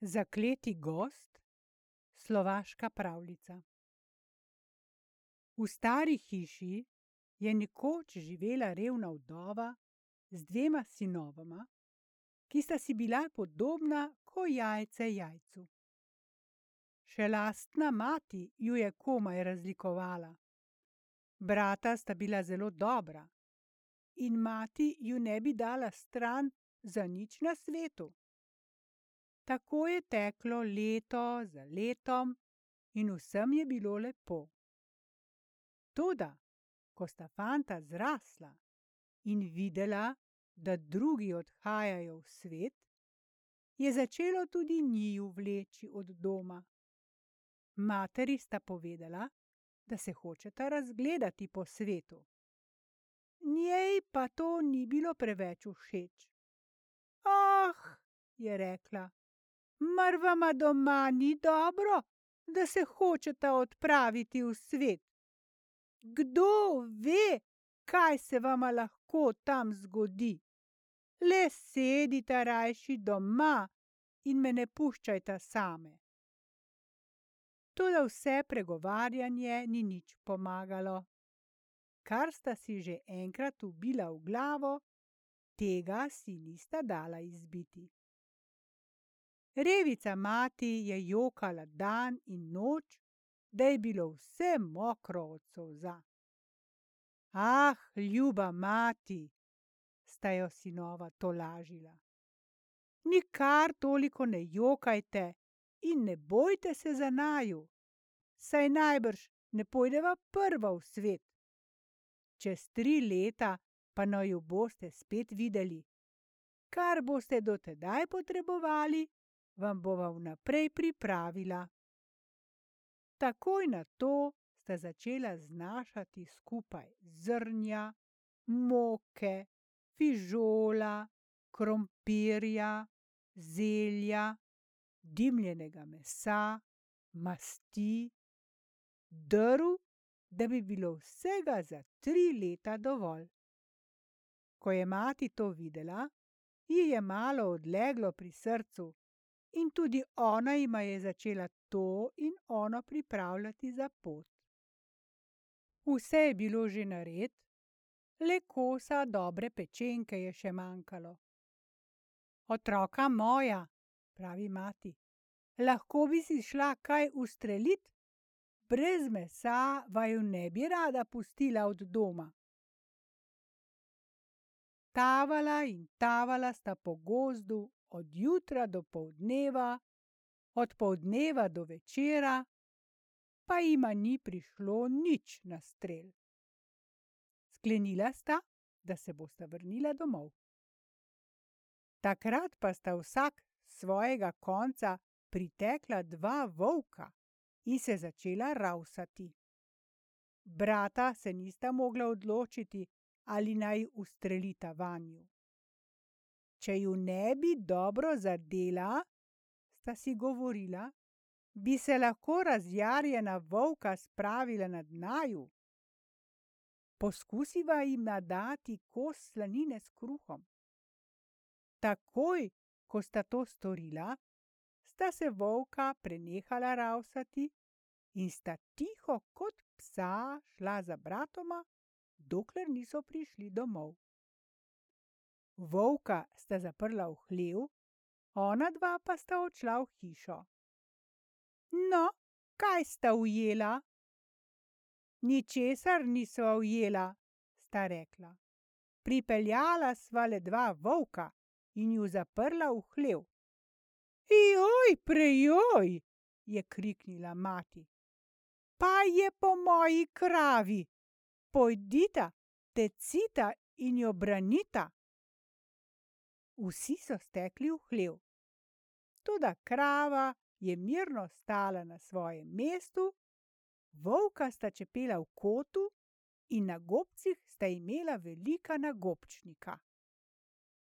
Zakleti gozd. Slovaška pravljica. V stari hiši je nekoč živela revna vdova z dvema sinovoma, ki sta si bila podobna ko jajce jajcu. Še lastna mati ju je komaj razlikovala. Brata sta bila zelo dobra in mati ju ne bi dala stran za nič na svetu. Tako je teklo leto za letom in vsem je bilo lepo. Toda ko sta fanta zrasla in videla, da drugi odhajajo v svet, je začelo tudi njiju vleči od doma. Materi sta povedala, da se hočeta razgledati po svetu. Njej pa to ni bilo preveč všeč. Ah, je rekla, mar vama doma ni dobro, da se hočeta odpraviti v svet? Kdo ve, kaj se vama lahko tam zgodi? Le sedita rajši doma in me ne puščajta same. Toda vse pregovarjanje ni nič pomagalo. Kar sta si že enkrat vbila v glavo, tega si nista dala izbiti. Revica mati je jokala dan in noč, da je bilo vse mokro od solza. Ah, ljuba mati, sta jo sinova tolažila. Nikar toliko ne jokajte in ne bojte se za naju, saj najbrž ne pojdeva prva v svet. Čez tri leta pa naju boste spet videli. Kar boste do tedaj potrebovali, vam bova vnaprej pripravila. Takoj nato sta začela znašati skupaj zrnja, moke, fižola, krompirja, zelja, dimljenega mesa, masti, drv, da bi bilo vsega za tri leta dovolj. Ko je mati to videla, ji je malo odleglo pri srcu in tudi ona jima je začela to in ono pripravljati za pot. Vse je bilo že nared, le kosa dobre pečenke je še manjkalo. Otroka moja, pravi mati, lahko bi si šla kaj ustrelit? Brez mesa vaju ne bi rada pustila od doma. Tavala in tavala sta po gozdu od jutra do poldneva, od poldneva do večera, pa jima ni prišlo nič na strel. Sklenila sta, da se bosta vrnila domov. Takrat pa sta vsak svojega konca pritekla dva volka in se začela ravsati. Brata se nista mogla odločiti, ali naj ustrelita vanju. Če ju ne bi dobro zadela, sta si govorila, bi se lahko razjarjena volka spravila nad naju. Poskusiva jima dati kos slanine s kruhom. Takoj, ko sta to storila, sta se volka prenehala ravsati in sta tiho kot psa šla za bratoma, dokler niso prišli domov. Volka sta zaprla v hlev, onadva pa sta odšla v hišo. No, kaj sta ujela? Ničesar nisva ujela, sta rekla. Pripeljala sva le dva volka in ju zaprla v hlev. Joj, prejoj, je kriknila mati. Pa je po moji kravi. Pojdita, tecita in jo branita. Vsi so stekli v hlev. Toda krava je mirno stala na svojem mestu, volka sta čepela v kotu in na gobcih sta imela velika nagobčnika.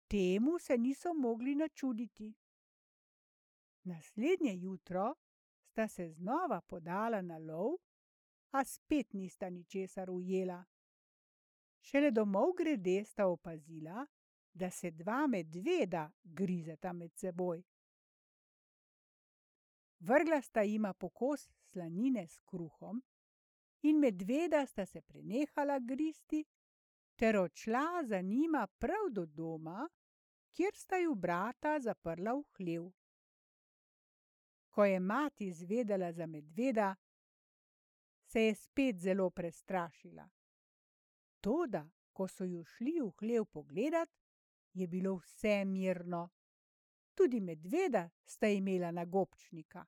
Temu se niso mogli načuditi. Naslednje jutro sta se znova podala na lov, a spet nista ničesar ujela. Šele domov grede sta opazila, da se dva medveda grizeta med seboj. vrgla sta jima po kos slanine s kruhom in medveda sta se prenehala gristi ter odšla za njima prav do doma, kjer sta ju brata zaprla v hlev. Ko je mati izvedela za medveda, se je spet zelo prestrašila. Toda, ko so ju šli v hlev pogledat, je bilo vse mirno. Tudi medveda sta imela nagobčnika.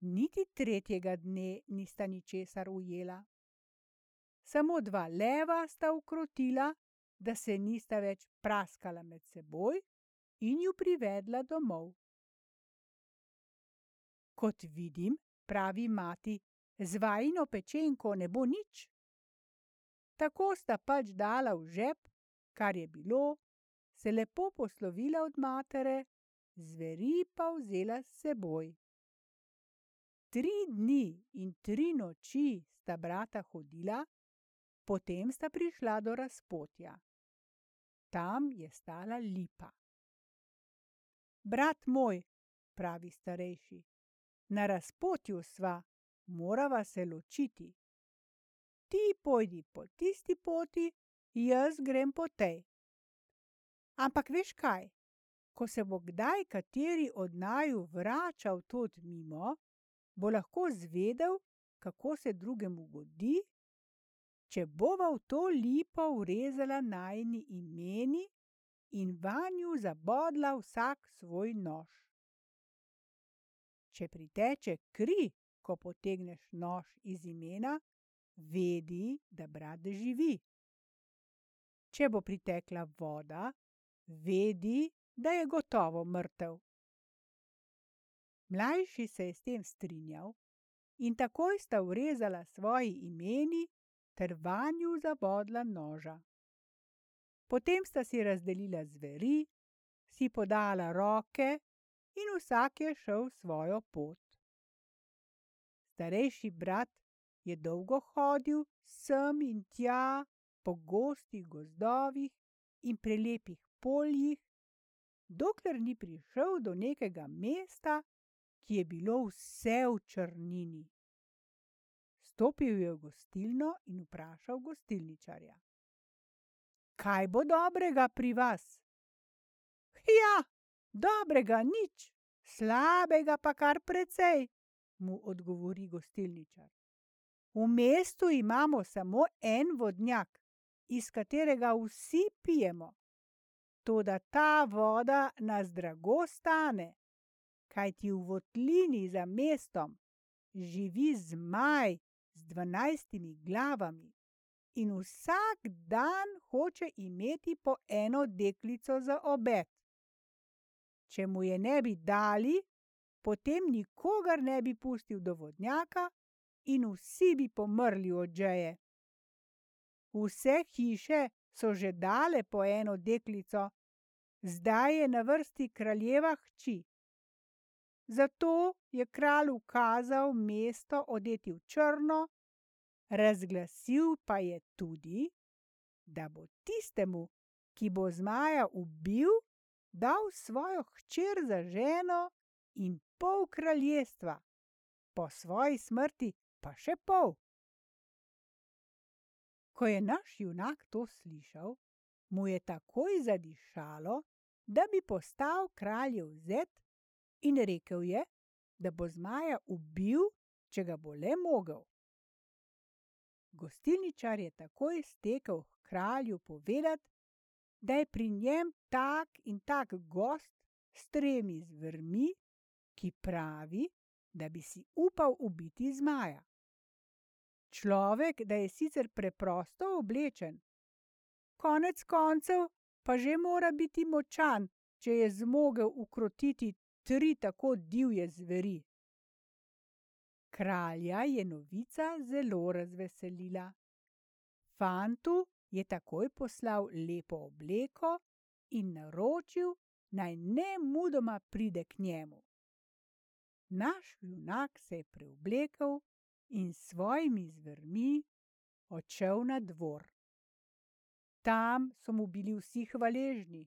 Niti tretjega dne nista ničesar ujela. Samo dva leva sta ukrotila, da se nista več praskala med seboj in ju privedla domov. Kot vidim, pravi mati, z vajino pečenko ne bo nič. Tako sta pač dala v žep, kar je bilo, se lepo poslovila od matere, zveri pa vzela s seboj. Tri dni in tri noči sta brata hodila, potem sta prišla do razpotja. Tam je stala lipa. Brat moj, pravi starejši, na razpotju sva, morava se ločiti. Ti pojdi po tisti poti, jaz grem po tej. Ampak veš kaj, ko se bo kdaj kateri od naju vračal tod mimo, bo lahko zvedel, kako se drugemu godi, če bova v to lipo vrezala najini imeni in vanju zabodla vsak svoj nož. Če priteče kri, ko potegneš nož iz imena, vedi, da brat živi. Če bo pritekla voda, vedi, da je gotovo mrtev. Mlajši se je s tem strinjal in takoj sta vrezala svoji imeni ter vanju zabodla noža. Potem sta si razdelila zveri, si podala roke in vsak je šel svojo pot. Starejši brat je dolgo hodil sem in tja po gostih gozdovih in prelepih poljih, dokler ni prišel do nekega mesta, ki je bilo vse v črnini. Stopil je v gostilno in vprašal gostilničarja: Kaj bo dobrega pri vas? Ja, dobrega nič, slabega pa kar precej, mu odgovori gostilničar. V mestu imamo samo en vodnjak, iz katerega vsi pijemo. Toda ta voda nas drago stane, kajti v votlini za mestom živi zmaj, z dvanajstimi glavami in vsak dan hoče imeti po eno deklico za obed. Če mu je ne bi dali, potem nikogar ne bi pustil do vodnjaka in vsi bi pomrli od žeje. Vse hiše so že dale po eno deklico, zdaj je na vrsti kraljeva hči. Zato je kralj ukazal mesto odeti v črno, razglasil pa je tudi, da bo tistemu, ki bo zmaja ubil, dal svojo hčer za ženo in pol kraljestva, po svoji smrti pa še pol. Ko je naš junak to slišal, mu je takoj zadišalo, da bi postal kraljev zet in rekel je, da bo zmaja ubil, če ga bo le mogel. Gostilničar je takoj stekel k kralju povedati, da je pri njem tak in tak gost s tremi zvermi, ki pravi, da bi si upal ubiti zmaja. Človek, da je sicer preprosto oblečen, konec koncev pa že mora biti močan, če je zmogel ukrotiti tri tako divje zveri. Kralja je novica zelo razveselila. Fantu je takoj poslal lepo obleko in naročil, naj ne mudoma pride k njemu. Naš junak se je preoblekel in s svojimi zvermi odšel na dvor. Tam so mu bili vsi hvaležni,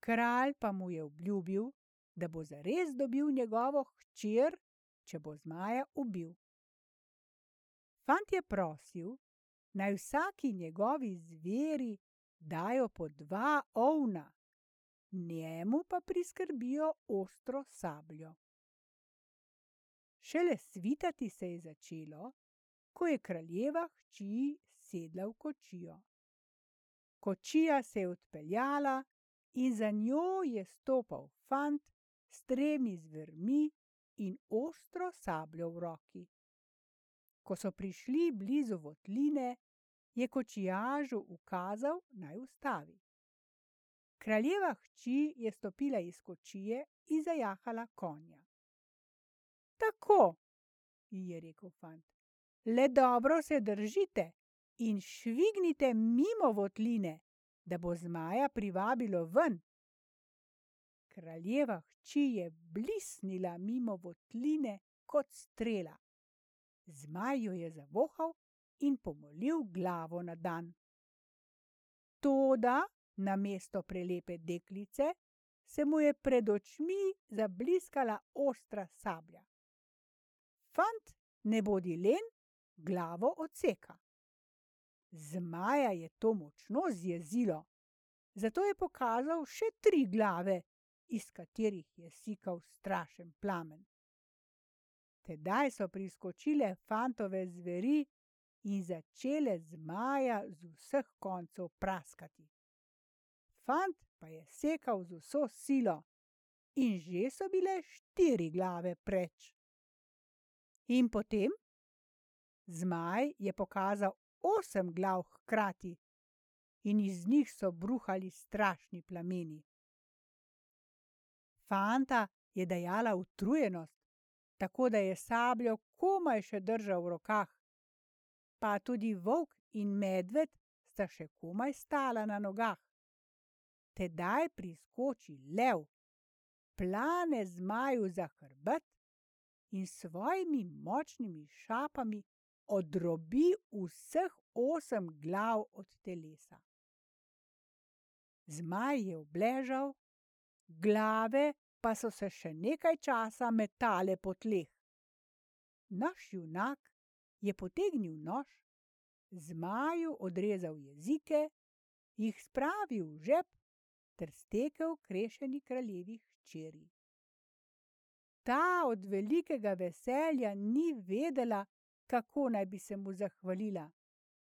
kralj pa mu je obljubil, da bo zares dobil njegovo hčer, če bo zmaja ubil. Fant je prosil, naj vsaki njegovi zveri dajo po dva ovna, njemu pa priskrbijo ostro sabljo. Šele svitati se je začelo, ko je kraljeva hči sedla v kočijo. Kočija se je odpeljala in za njo je stopal fant s tremi zvermi in ostro sabljo v roki. Ko so prišli blizu votline, je kočijažu ukazal, naj ustavi. Kraljeva hči je stopila iz kočije in zajahala konja. Tako, je rekel fant, le dobro se držite in švignite mimo votline, da bo zmaja privabilo ven. Kraljeva hči je blisnila mimo votline kot strela. Zmaj jo je zavohal in pomolil glavo na dan. Toda namesto prelepe deklice se mu je pred očmi zabliskala ostra sablja. Fant, ne bodi len, glavo odseka. Zmaja je to močno zjezilo, zato je pokazal še tri glave, iz katerih je sikal strašen plamen. Tedaj so priskočile fantove zveri in začele zmaja z vseh koncev praskati. Fant pa je sekal z vso silo in že so bile štiri glave preč. In potem? Zmaj je pokazal osem glav hkrati in iz njih so bruhali strašni plameni. Fanta je dajala utrujenost, tako da je sabljo komaj še držal v rokah pa tudi volk in medved sta še komaj stala na nogah. Tedaj priskoči lev, plane zmaju za hrbet in svojimi močnimi šapami odrobi vseh osem glav od telesa. Zmaj je obležal, glave pa so se še nekaj časa metale po tleh. Naš junak je potegnil nož, zmaju odrezal jezike, jih spravil v žep ter stekel k rešeni kraljevi hčeri. Ta od velikega veselja ni vedela, kako naj bi se mu zahvalila,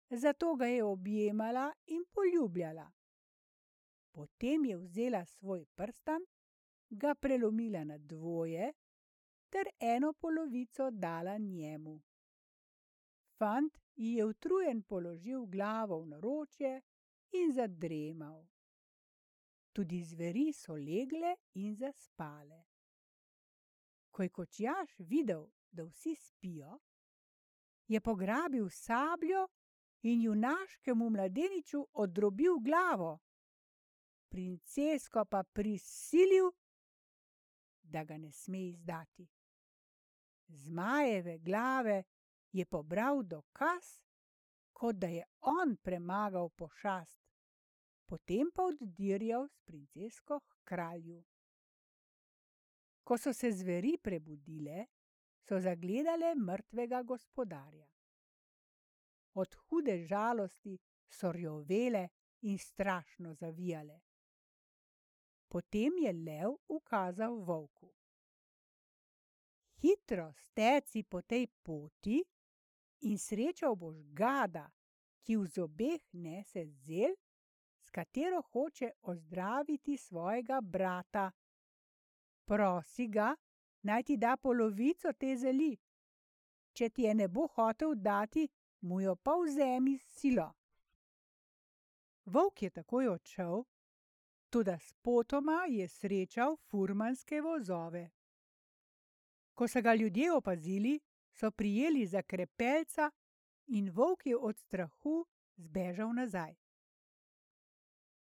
zato ga je objemala in poljubljala. Potem je vzela svoj prstan, ga prelomila na dvoje ter eno polovico dala njemu. Fant ji je utrujen položil glavo v naročje in zadremal. Tudi zveri so legle in zaspale. Ko je kočijaž videl, da vsi spijo, je pograbil sabljo in junaškemu mladeniču odrobil glavo, princesko pa prisilil, da ga ne sme izdati. Zmajeve glave je pobral dokaz, kot da je on premagal pošast, potem pa oddirjal s princesko k kralju. Ko so se zveri prebudile, so zagledale mrtvega gospodarja. Od hude žalosti so rjovele in strašno zavijale. Potem je lev ukazal volku. Hitro steci po tej poti in srečal boš gada, ki v zobeh nese zel, s katero hoče ozdraviti svojega brata. Prosi ga, naj ti da polovico te zeli. Če ti je ne bo hotel dati, mu jo pa vzemi s silo. Volk je takoj odšel, tudi spotoma je srečal furmanske vozove. Ko so ga ljudje opazili, so prijeli za krepelca in volk je od strahu zbežal nazaj.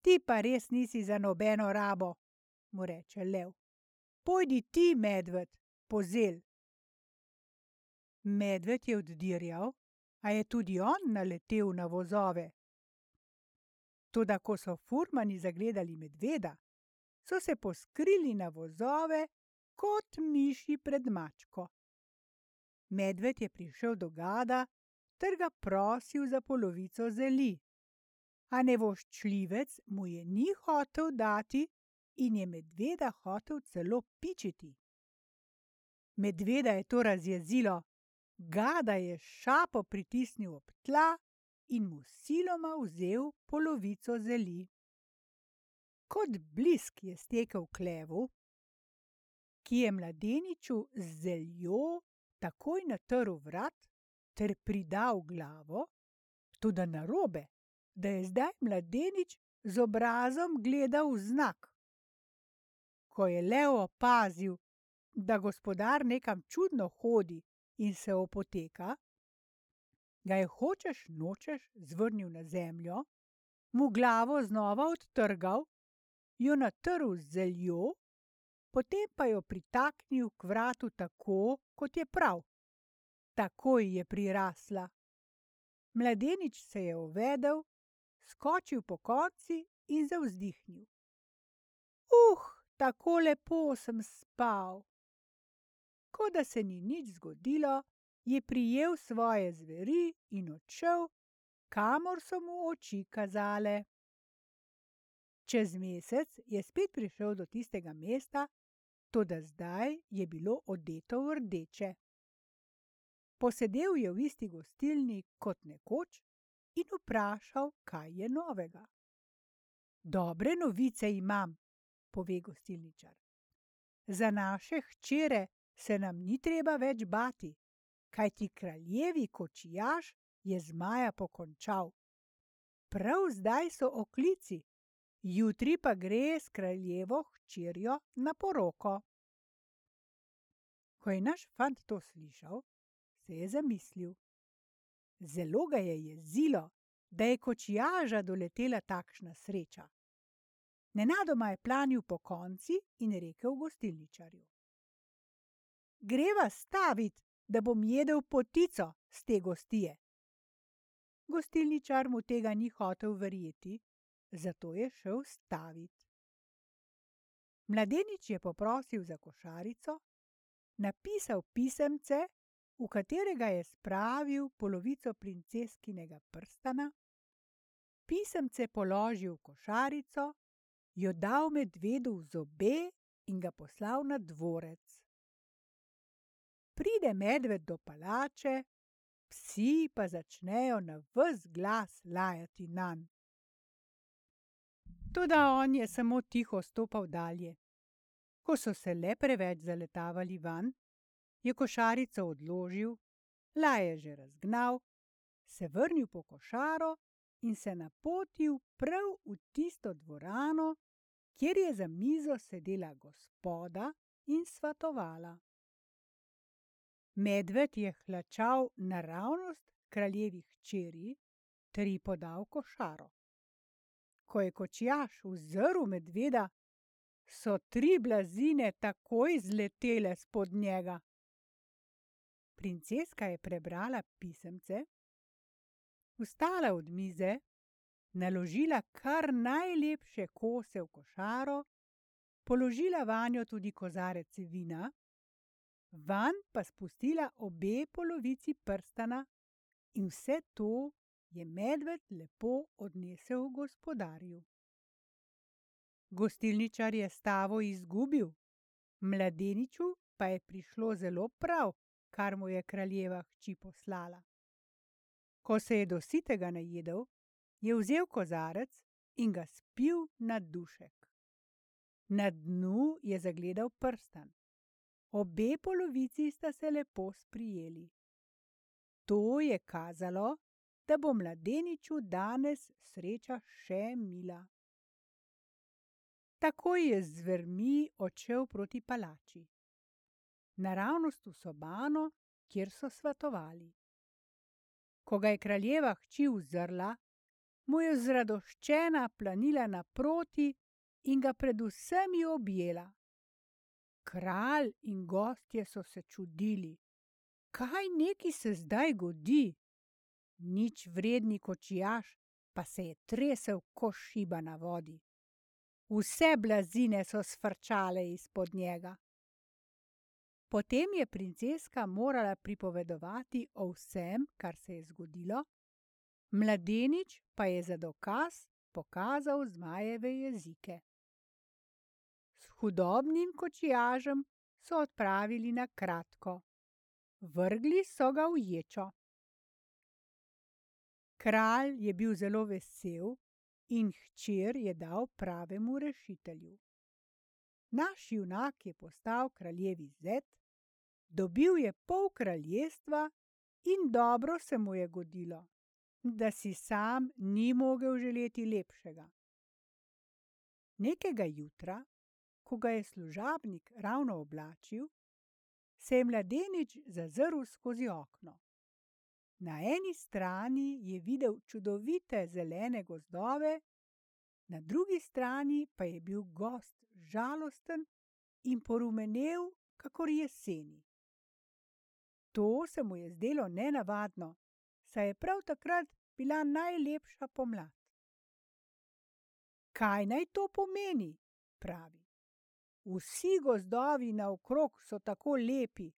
Ti pa res nisi za nobeno rabo, mu reče lev. Pojdi ti, medved, pozel. Medved je oddirjal, a je tudi on naletel na vozove. Toda ko so furmani zagledali medveda, so se poskrili na vozove kot miši pred mačko. Medved je prišel do gada ter ga prosil za polovico zeli. A nevoščljivec mu je ni hotel dati in je medveda hotel celo pičiti. Medveda je to razjezilo, gada je šapo pritisnil ob tla in mu siloma vzel polovico zeli. Kot blisk je stekel k levu, ki je mladeniču z zeljo takoj natrl vrat ter pridal glavo, toda narobe, da je zdaj mladenič z obrazom gledal vznak. Ko je lev opazil, da gospodar nekam čudno hodi in se opoteka, ga je hočeš nočeš zvrnil na zemljo, mu glavo znova odtrgal, jo natrl z zeljo, potem pa jo pritaknil k vratu tako, kot je prav. Takoj je prirasla. Mladenič se je uvedel, skočil pokonci in zavzdihnil. Uh! Tako lepo sem spal. Kot da se ni nič zgodilo, je prijel svoje zveri in odšel, kamor so mu oči kazale. Čez mesec je spet prišel do tistega mesta, toda zdaj je bilo odeto v rdeče. Posedel je v isti gostilni kot nekoč in vprašal, kaj je novega. Dobre novice imam, pove gostilničar. Za naše hčere se nam ni treba več bati, kajti kraljevi kočijaž je zmaja pokončal. Prav zdaj so oklici, jutri pa gre s kraljevo hčerjo na poroko. Ko je naš fant to slišal, se je zamislil. Zelo ga je jezilo, da je kočijaža doletela takšna sreča. Nenadoma je planil po konci in rekel gostilničarju: Greva stavit, da bom jedel potico z te gostije. Gostilničar mu tega ni hotel verjeti, zato je šel stavit. Mladenič je poprosil za košarico, napisal pisemce, v katerega je spravil polovico princeskinega prstana, pisemce položil v košarico jo dal medvedu v zobe in ga poslal na dvorec. Pride medved do palače, psi pa začnejo na ves glas lajati nanj. Toda on je samo tiho stopal dalje. Ko so se le preveč zaletavali van, je košarico odložil, laje že razgnal, se vrnil po košaro in se napotil prav v tisto dvorano, kjer je za mizo sedela gospoda in svatovala. Medved je hlačal naravnost kraljevi hčeri ter ji podal košaro. Ko je kočjaš uzrl medveda, so tri blazine takoj zletele spod njega. Princeska je prebrala pisemce, vstala od mize naložila kar najlepše kose v košaro, položila vanjo tudi kozarec vina, van pa spustila obe polovici prstana in vse to je medved lepo odnesel gospodarju. Gostilničar je stavo izgubil, mladeniču pa je prišlo zelo prav, kar mu je kraljeva hči poslala. Ko se je do sitega najedel, je vzel kozarec in ga spil na dušek. Na dnu je zagledal prstan. Obe polovici sta se lepo sprijeli. To je kazalo, da bo mladeniču danes sreča še mila. Tako je z zvermi odšel proti palači. Naravnost v sobano, kjer so svetovali. Ko ga je kraljeva hči uzrla, mu je zradoščena planila naproti in ga predvsem objela. Kralj in gostje so se čudili, kaj neki se zdaj godi. Nič vredni kočijaš pa se je tresel kot šiba na vodi. Vse blazine so sfrčale izpod njega. Potem je princeska morala pripovedovati o vsem, kar se je zgodilo, mladenič pa je za dokaz pokazal zmajeve jezike. S hudobnim kočijažem so odpravili na kratko. Vrgli so ga v ječo. Kralj je bil zelo vesel in hčer je dal pravemu rešitelju. Naš junak je postal kraljevi zet, dobil je pol kraljestva in dobro se mu je godilo, da si sam ni mogel želeti lepšega. Nekega jutra, ko ga je služabnik ravno oblačil, se je mladenič zazrl skozi okno. Na eni strani je videl čudovite zelene gozdove, na drugi strani pa je bil gozd žalosten in porumenel kakor jeseni. To se mu je zdelo nenavadno, saj je prav takrat bila najlepša pomlad. Kaj naj to pomeni? pravi. Vsi gozdovi naokrog so tako lepi,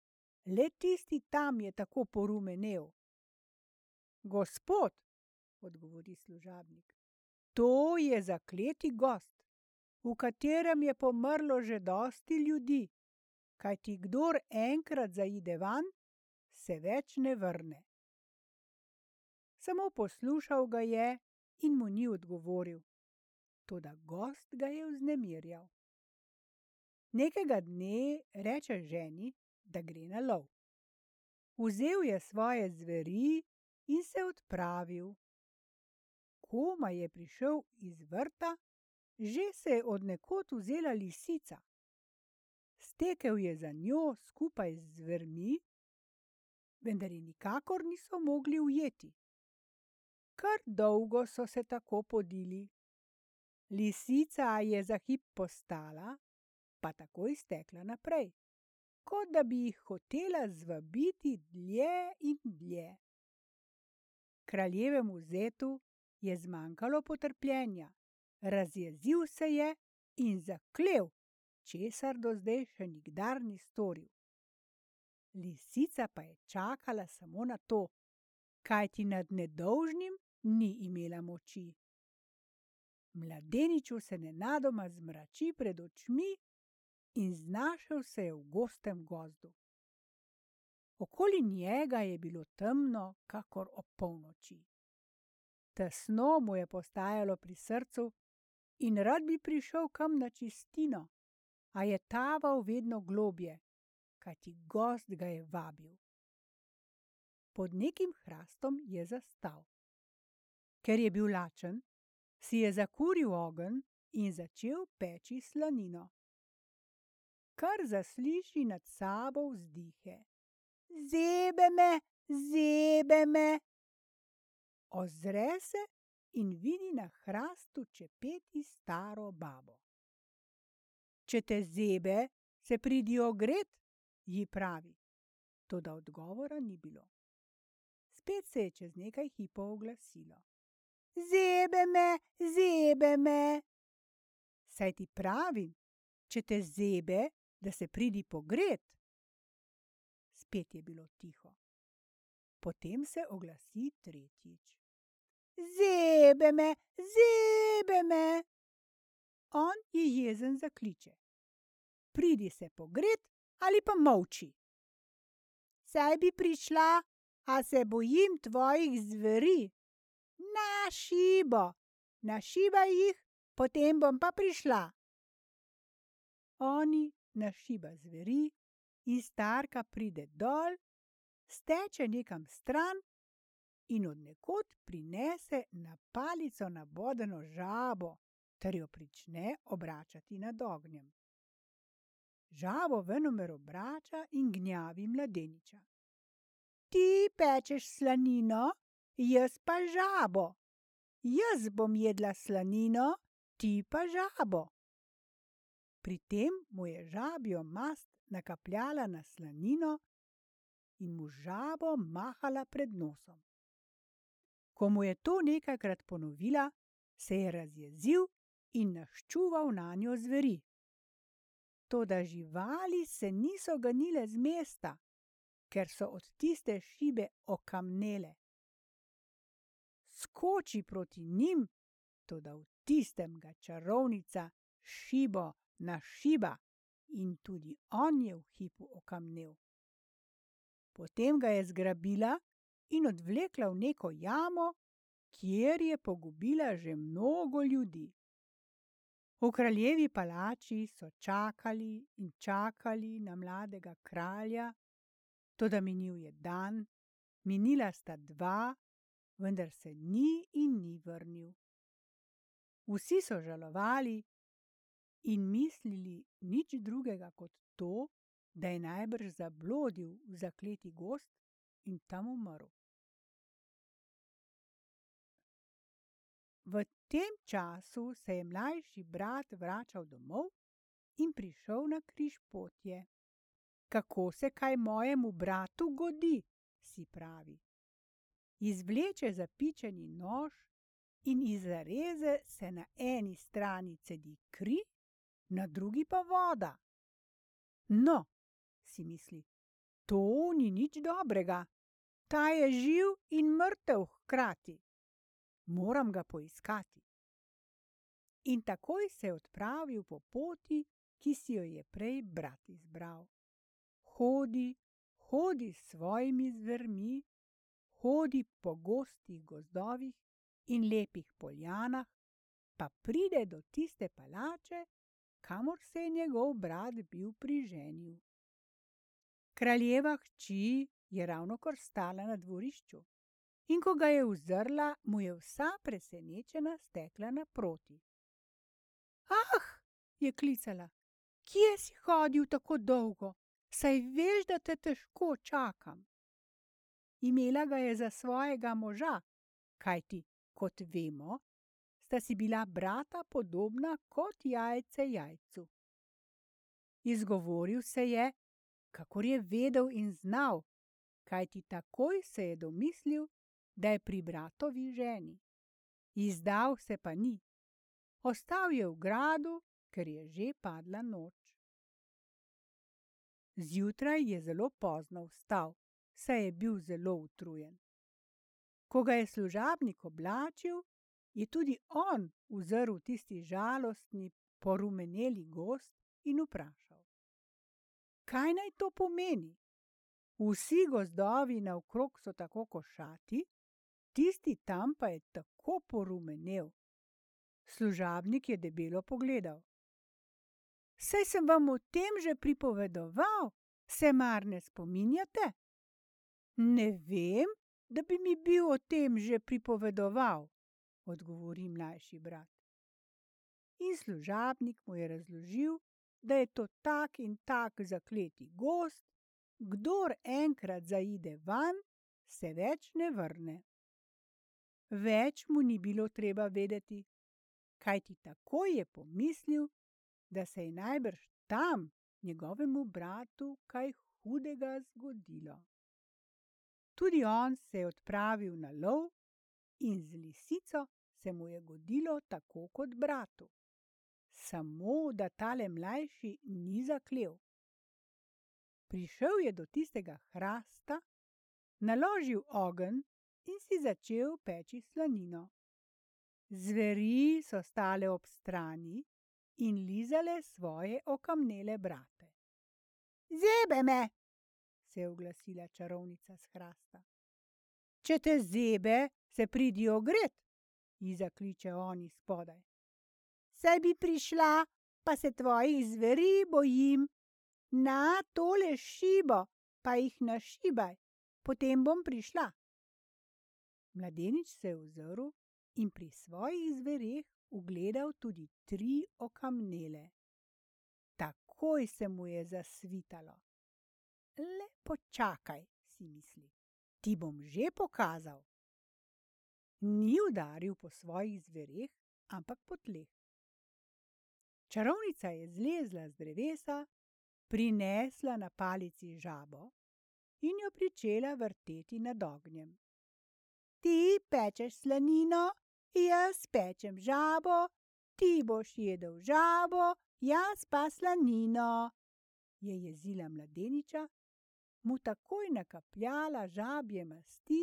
le tisti tam je tako porumenel. Gospod, odgovori služabnik, to je zakleti gozd, v katerem je pomrlo že dosti ljudi, kajti kdor enkrat zaide vanj, se več ne vrne. Samo poslušal ga je in mu ni odgovoril, toda gozd ga je vznemirjal. Nekega dne reče ženi, da gre na lov. Vzel je svoje zveri in se odpravil. Komaj je prišel iz vrta, že se je od nekod vzela lisica. Stekel je za njo skupaj z zvermi, vendar je nikakor niso mogli ujeti. Kar dolgo so se tako podili. Lisica je za hip postala, pa takoj stekla naprej, kot da bi jih hotela zvabiti dlje in dlje. Kraljevemu zetu je zmanjkalo potrpljenja, razjezil se je in zaklel, česar do zdaj še nikdar ni storil. Lisica pa je čakala samo na to, kajti nad nedolžnim ni imela moči. Mladeniču se nenadoma zmrači pred očmi in znašel se je v gostem gozdu. Okoli njega je bilo temno, kakor ob polnoči. Tesno mu je postajalo pri srcu in rad bi prišel kam na čistino, a je taval vedno globje, kajti gozd ga je vabil. Pod nekim hrastom je zastal. Ker je bil lačen, si je zakuril ogenj in začel peči slanino. Kar zasliši nad sabo vzdihe. Zebe me, zebe me. Ozre se in vidi na hrastu čepeti staro babo. Če te zebe, se pridi ogret, ji pravi. Toda odgovora ni bilo. Spet se je čez nekaj hipov oglasilo. Zebe me, zebe me. Saj ti pravim, če te zebe, da se pridi pogret. Spet je bilo tiho. Potem se oglasi tretjič. Zebe me, zebe me. On je jezen zakliče. Pridi se pogret ali pa molči. Saj bi prišla, a se bojim tvojih zveri. Na šibo, našibaj jih, potem bom pa prišla. Oni našiba zveri in starka pride dol, steče nekam stran in od nekod prinese na palico nabodeno žabo ter jo prične obračati nad ognjem. Žabo venomer obrača in gnjavi mladeniča. Ti pečeš slanino, jaz pa žabo. Jaz bom jedla slanino, ti pa žabo. Pri tem mu je žabjo mast nakapljala na slanino in mu žabo mahala pred nosom. Ko mu je to nekajkrat ponovila, se je razjezil in naščuval nanjo zveri. Toda živali se niso ganile z mesta, ker so od tiste šibe okamnele. Skoči proti njim, toda v tistem ga čarovnica šibo našiba in tudi on je v hipu okamnel. Potem ga je zgrabila in odvlekla v neko jamo, kjer je pogubila že mnogo ljudi. V kraljevi palači so čakali in čakali na mladega kralja, toda minil je dan, minila sta dva, vendar se ni in ni vrnil. Vsi so žalovali in mislili nič drugega kot to, da je najbrž zablodil v zakleti gozd in tam umrl. V tem času se je mlajši brat vračal domov in prišel na križpotje. Kako se kaj mojemu bratu godi, si pravi. Izvleče zapičeni nož in iz zareze se na eni strani cedi kri, na drugi pa voda. No, si misli, to ni nič dobrega. Ta je živ in mrtev hkrati. Moram ga poiskati. In takoj se je odpravil po poti, ki si jo je prej brat izbral. Hodi, hodi s svojimi zvermi, hodi po gostih gozdovih in lepih poljanah, pa pride do tiste palače, kamor se je njegov brat bil priženil. Kraljeva hči je ravnokar stala na dvorišču, in ko ga je uzrla, mu je vsa presenečena stekla naproti. Ah, je klicala, kje si hodil tako dolgo, saj veš, da te težko čakam. Imela ga je za svojega moža, kajti, kot vemo, sta si bila brata podobna kot jajce jajcu. Izgovoril se je, kakor je vedel in znal, kajti takoj se je domislil, da je pri bratovi ženi. Izdal se pa ni. Ostal je v gradu, ker je že padla noč. Zjutraj je zelo pozno vstal, saj je bil zelo utrujen. Ko ga je služabnik oblačil, je tudi on uzrl tisti žalostni, porumeneli gozd in vprašal: Kaj naj to pomeni? Vsi gozdovi naokrog so tako košati, tisti tam pa je tako porumenel. Služabnik je debelo pogledal. Saj sem vam o tem že pripovedoval, se mar ne spominjate? Ne vem, da bi mi bil o tem že pripovedoval, odgovori mlajši brat. In služabnik mu je razložil, da je to tak in tak zakleti gozd, kdor enkrat zaide van, se več ne vrne. Več mu ni bilo treba vedeti, kajti tako je pomislil, da se je najbrž tam njegovemu bratu kaj hudega zgodilo. Tudi on se je odpravil na lov in z lisico se mu je godilo tako kot bratu. Samo da tale mlajši ni zaklel. Prišel je do tistega hrasta, naložil ogenj in si začel peči slanino. Zveri so stale ob strani in lizale svoje okamnele brate. Zebe me, se je oglasila čarovnica z hrasta. Če te zebe, se pridi ogret, ji zakliče oni spodaj. Saj bi prišla, pa se tvojih zveri bojim. Na tole šibo, pa jih našibaj, potem bom prišla. Mladenič se je ozrl in pri svojih zvereh ugledal tudi tri okamnele. Takoj se mu je zasvitalo. Le počakaj, si misli, ti bom že pokazal ni udaril po svojih zvereh, ampak po tleh. Čarovnica je zlezla z drevesa, prinesla na palici žabo in jo pričela vrteti nad ognjem. Ti pečeš slanino, jaz pečem žabo, Ti boš jedel žabo, jaz pa slanino, je jezila mladeniča, mu takoj nakapljala žabje masti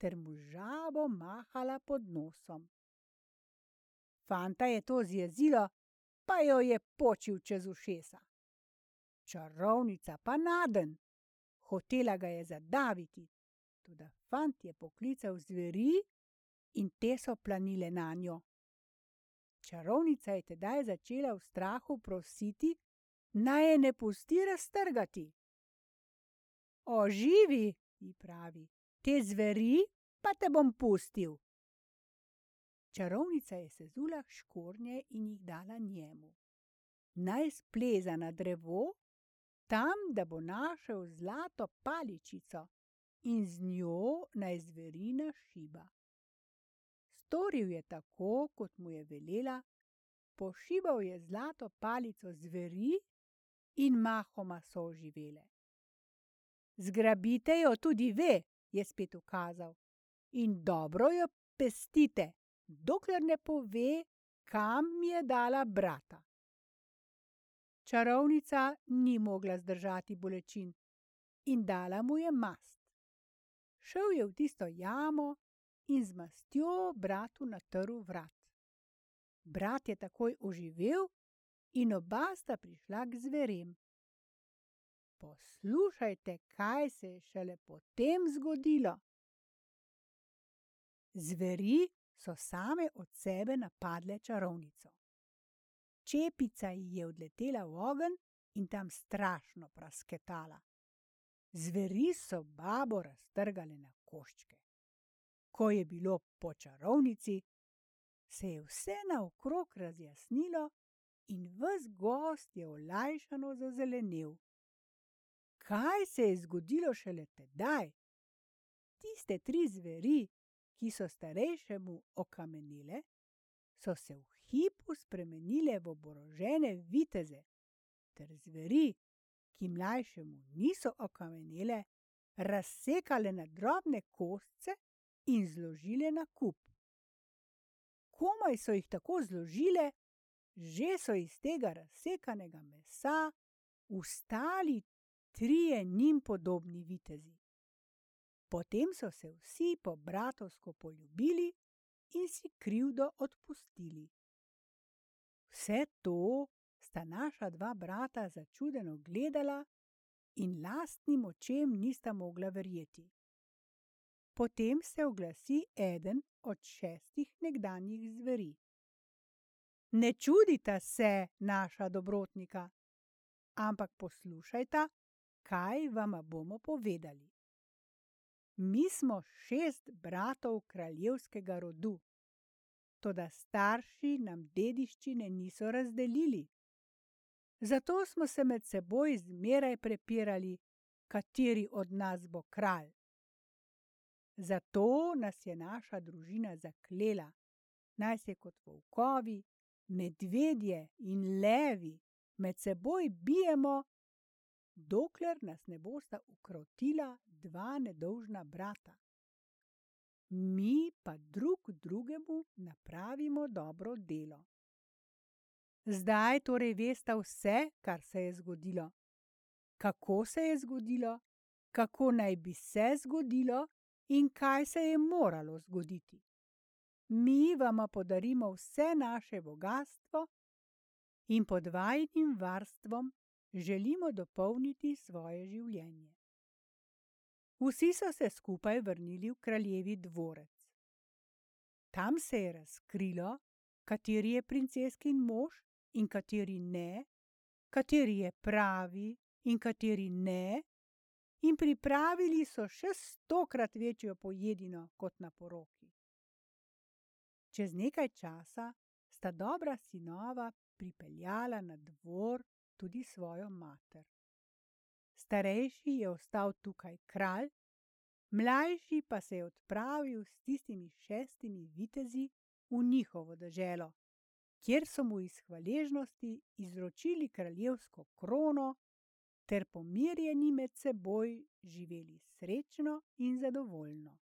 ter mu žabo mahala pod nosom. Fanta je to zjezilo, pa jo je počil čez ušesa. Čarovnica pa nadenj. Hotela ga je zadaviti, toda fant je poklical zveri in te so planile nanjo. Čarovnica je tedaj začela v strahu prositi, naj je ne pusti raztrgati. Oživi, ji pravi, te zveri pa te bom pustil. Čarovnica je sezula škornje in jih dala njemu. Naj spleza na drevo, tam, da bo našel zlato paličico, in z njo naj zveri našiba. Storil je tako, kot mu je velela, pošibal je zlato palico zveri in mahoma so oživele. Zgrabite jo tudi ve, je spet ukazal, in dobro jo pestite, dokler ne pove, kam mi je dala brata. Čarovnica ni mogla zdržati bolečin in dala mu je mast. Šel je v tisto jamo in z mastjo bratu natrl vrat. Brat je takoj oživel in oba sta prišla k zverem. Poslušajte, kaj se je šele potem zgodilo. Zveri so same od sebe napadle čarovnico. Čepica ji je odletela v ogenj in tam strašno prasketala. Zveri so babo raztrgale na koščke. Ko je bilo po čarovnici, se je vse naokrog razjasnilo in ves gozd je olajšano zazelenel. Kaj se je zgodilo šele tedaj? Tiste tri zveri, ki so starejšemu okamenile, so se v hipu spremenile v oborožene viteze, ter zveri, ki mlajšemu niso okamenile, razsekale na drobne kosce in zložile na kup. Komaj so jih tako zložile, že so iz tega razsekanega mesa vstali trije njim podobni vitezi. Potem so se vsi po bratovsko poljubili in si krivdo odpustili. Vse to sta naša dva brata začudeno gledala in lastnim očem nista mogla verjeti. Potem se oglasi eden od šestih nekdanjih zveri. Ne čudita se, naša dobrotnika, ampak poslušajta, kaj vama bomo povedali. Mi smo šest bratov kraljevskega rodu, toda starši nam dediščine niso razdelili. Zato smo se med seboj zmeraj prepirali, kateri od nas bo kralj. Zato nas je naša družina zaklela, naj se kot volkovi, medvedje in levi med seboj bijemo, dokler nas ne bosta ukrotila dva nedolžna brata. Mi pa drug drugemu napravimo dobro delo. Zdaj torej vesta vse, kar se je zgodilo. Kako se je zgodilo, kako naj bi se zgodilo in kaj se je moralo zgoditi. Mi vama podarimo vse naše bogastvo in pod vajinim varstvom želimo dopolniti svoje življenje. Vsi so se skupaj vrnili v kraljevi dvorec. Tam se je razkrilo, kateri je princeskin mož in kateri ne, kateri je pravi in kateri ne, in pripravili so še stokrat večjo pojedino kot na poroki. Čez nekaj časa sta dobra sinova pripeljala na dvor tudi svojo mater. Starejši je ostal tukaj kralj, mlajši pa se je odpravil s tistimi šestimi vitezi v njihovo deželo, kjer so mu iz hvaležnosti izročili kraljevsko krono ter pomirjeni med seboj živeli srečno in zadovoljno.